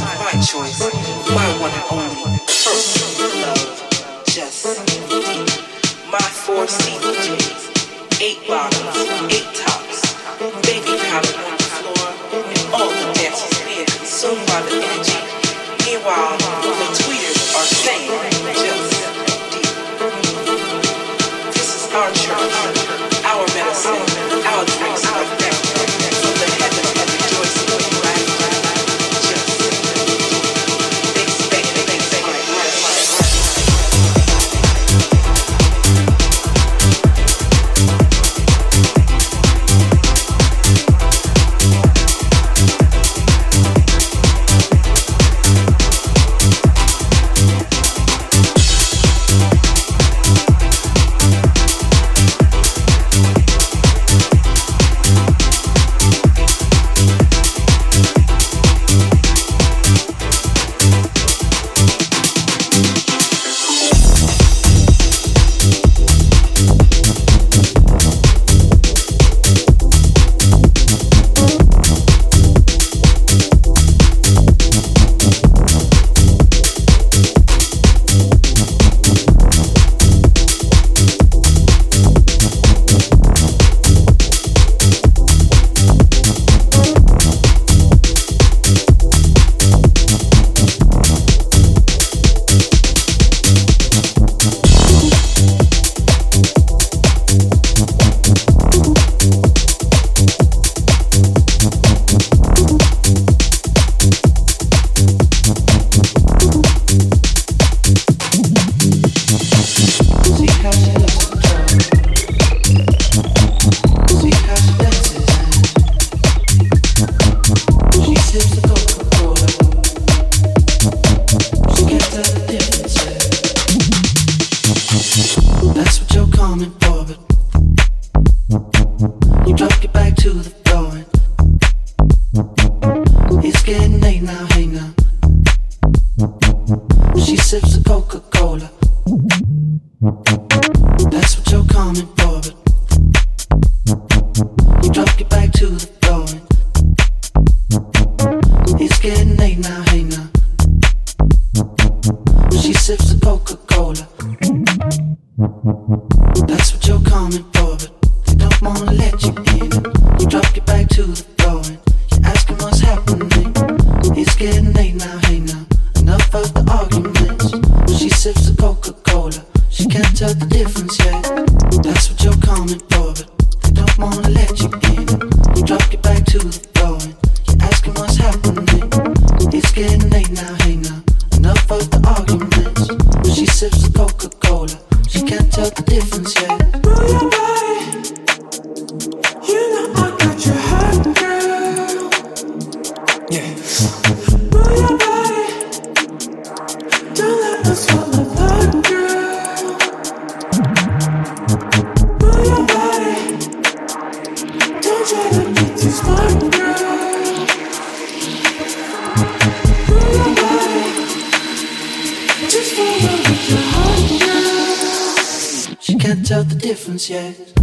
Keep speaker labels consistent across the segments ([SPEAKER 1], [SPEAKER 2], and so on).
[SPEAKER 1] My choice, my one and only yet.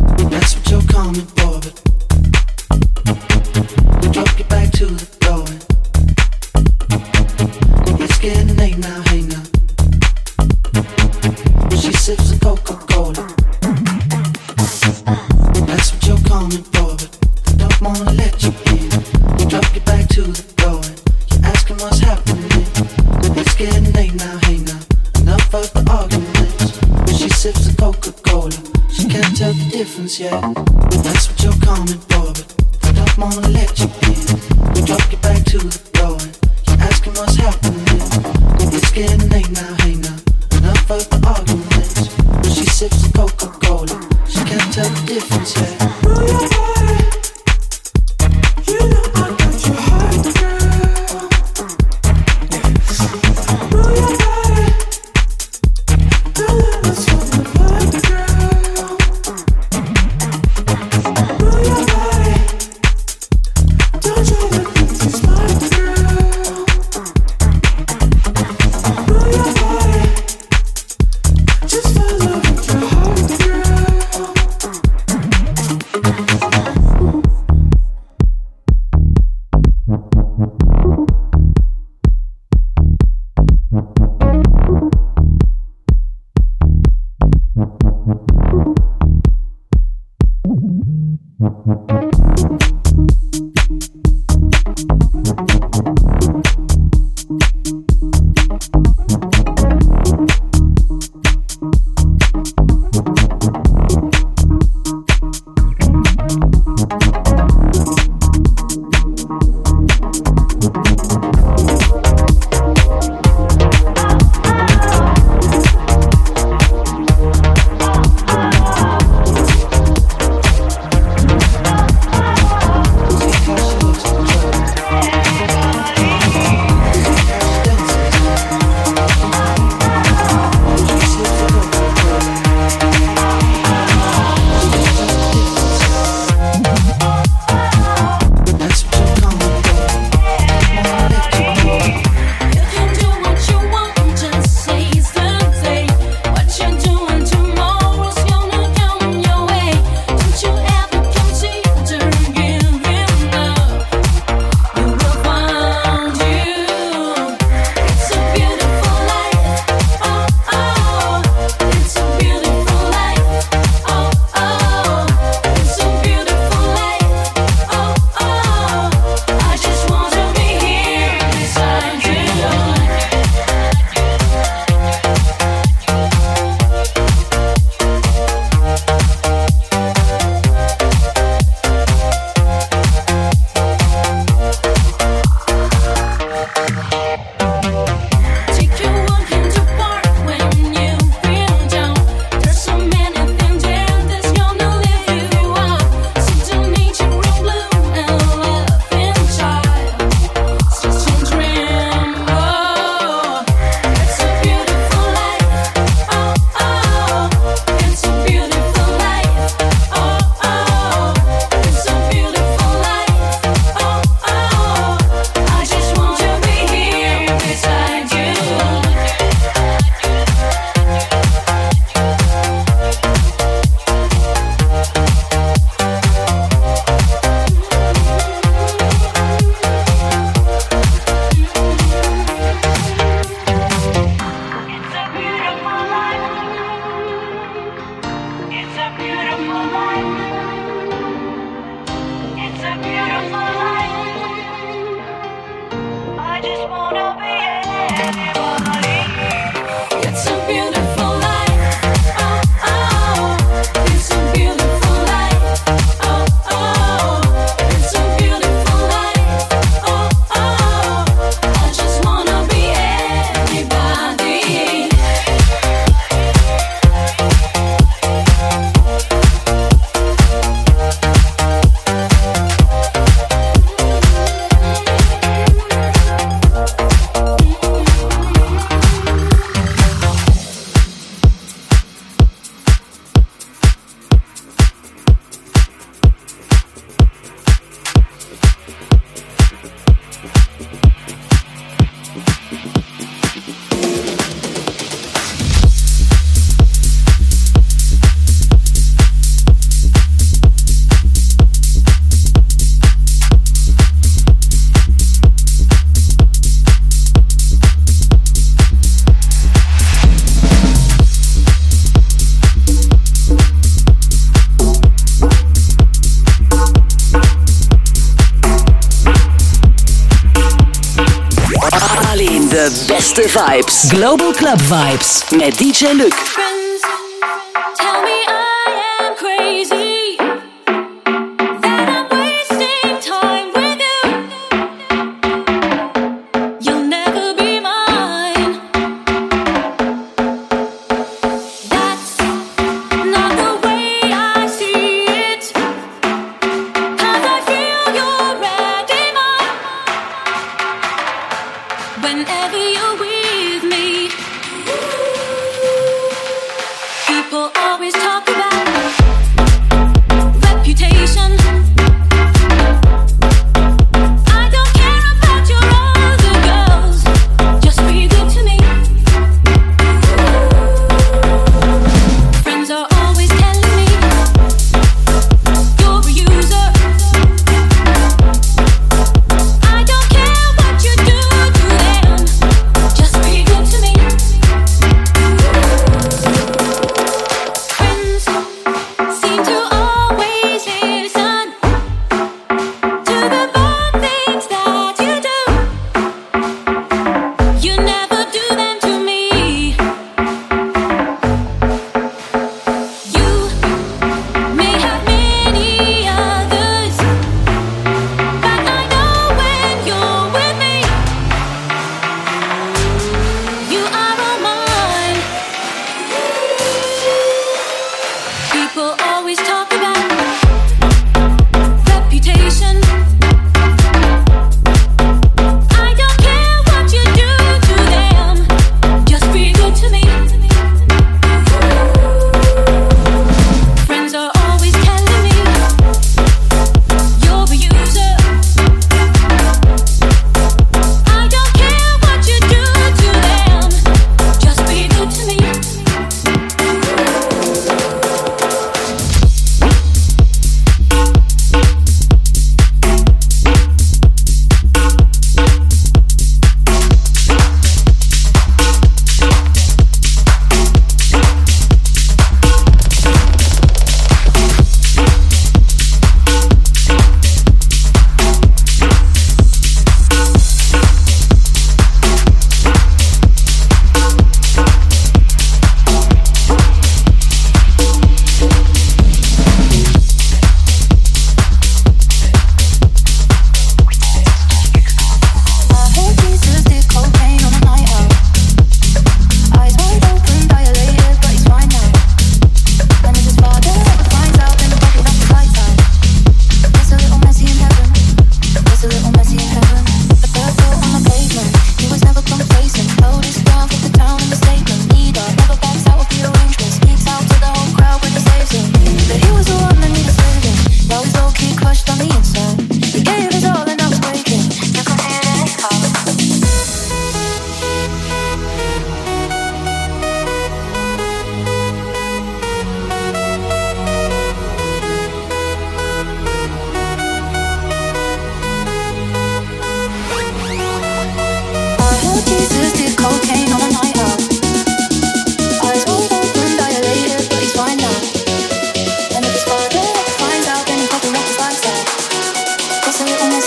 [SPEAKER 2] beste Vibes. Global Club Vibes mit DJ
[SPEAKER 3] Lück.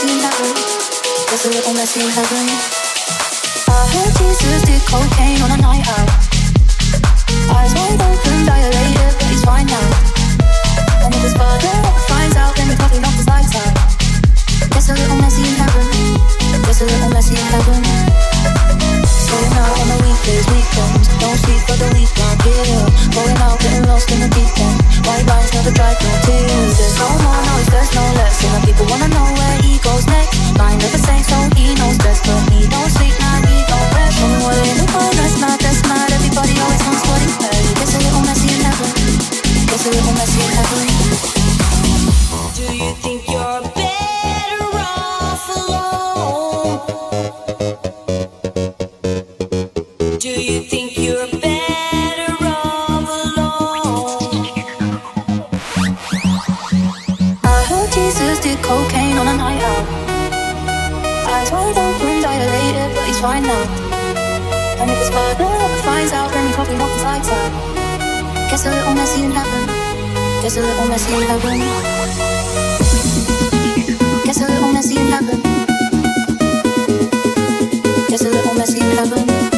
[SPEAKER 3] Just that? I
[SPEAKER 4] heard cocaine on a night out. Eyes wide open, dilated, he's fine now. And if his father finds out, then a little messy in heaven. A little messy in heaven. Going on the weekdays, weekends. Don't sleep for the out, getting lost in the. White never tears. There's noise, there's no. And the people wanna know where he goes next. Never so he knows best. But he don't sleep, he don't rest. That's that's. Everybody always wants what messy and never. Messy and never.
[SPEAKER 3] Do you think uh-huh. you're
[SPEAKER 4] se ve una hacienda boom.
[SPEAKER 5] Que se se.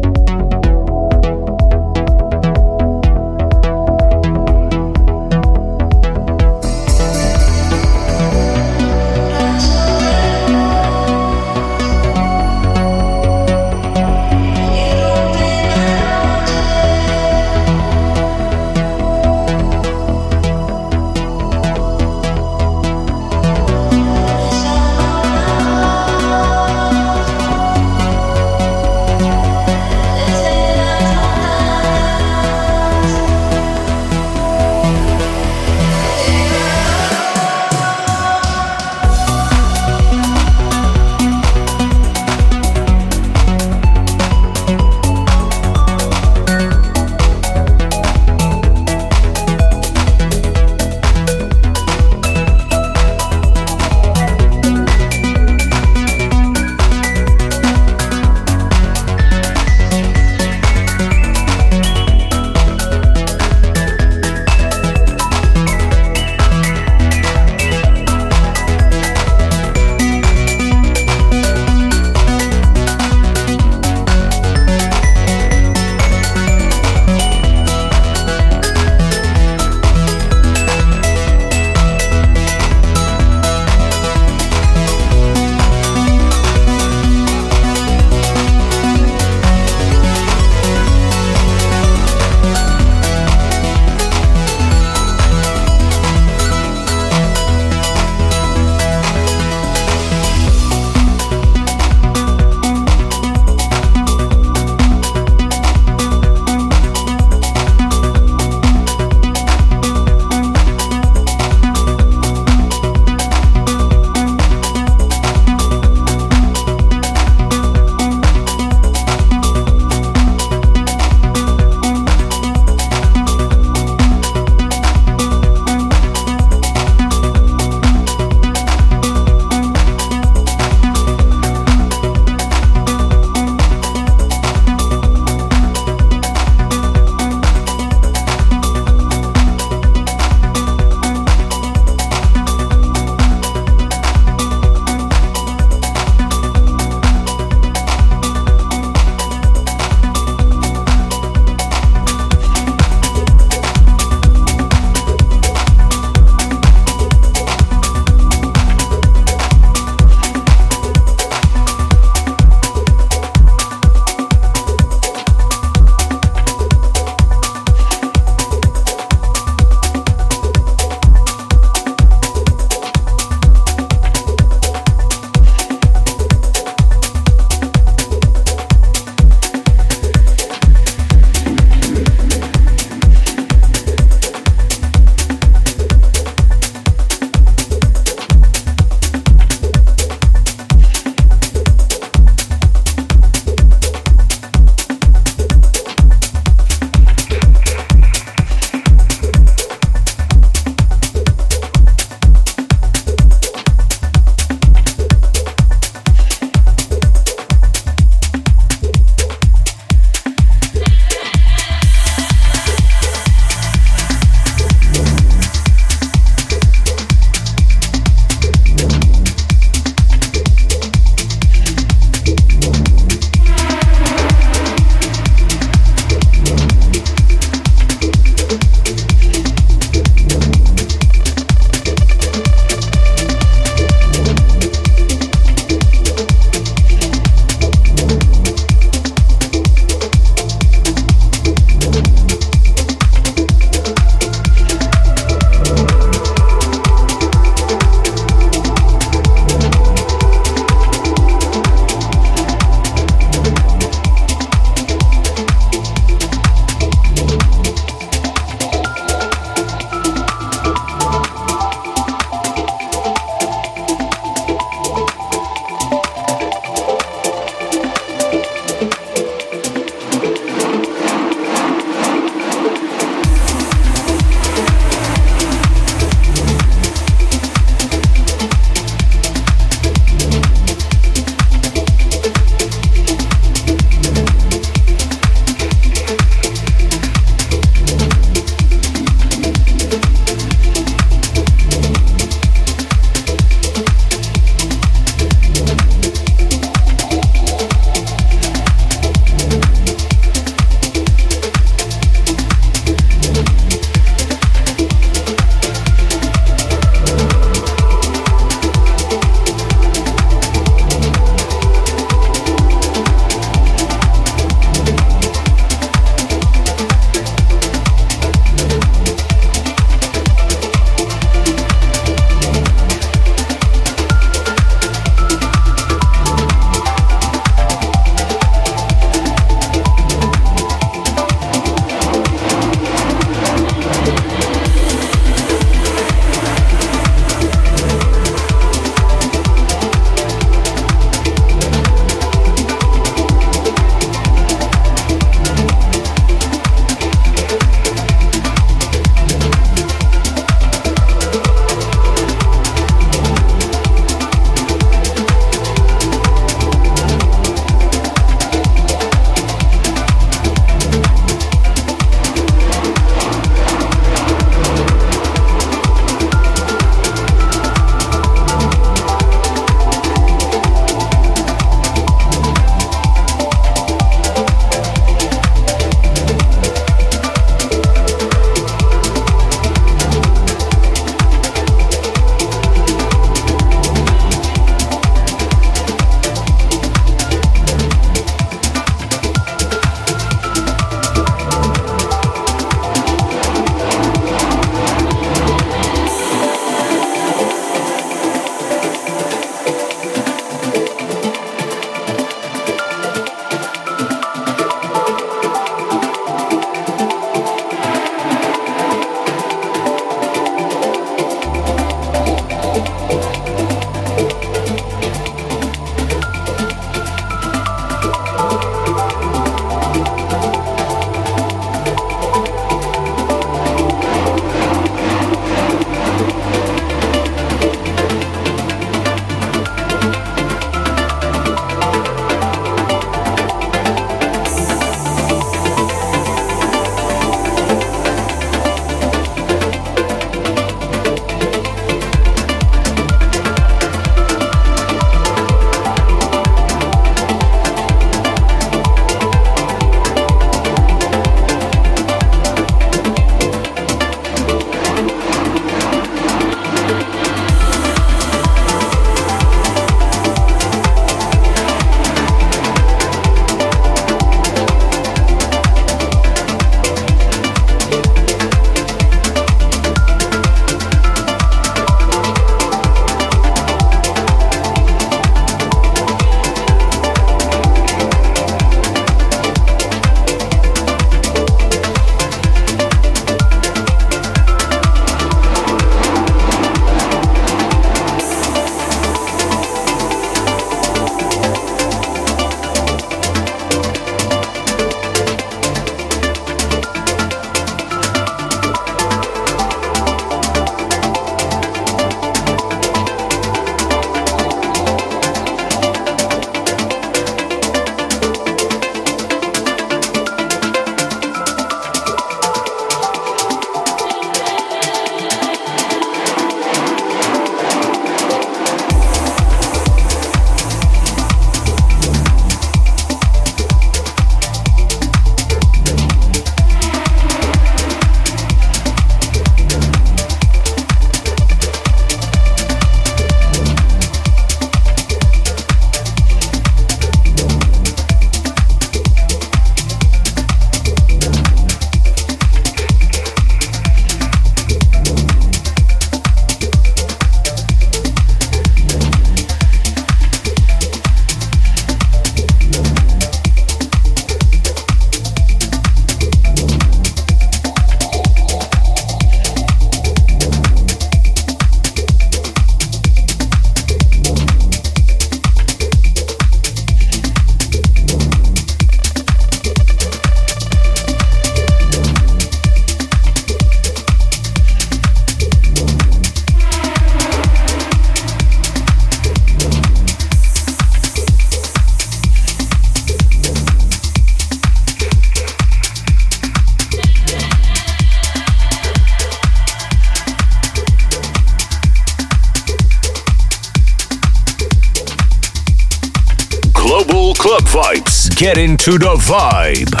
[SPEAKER 5] Get into the vibe.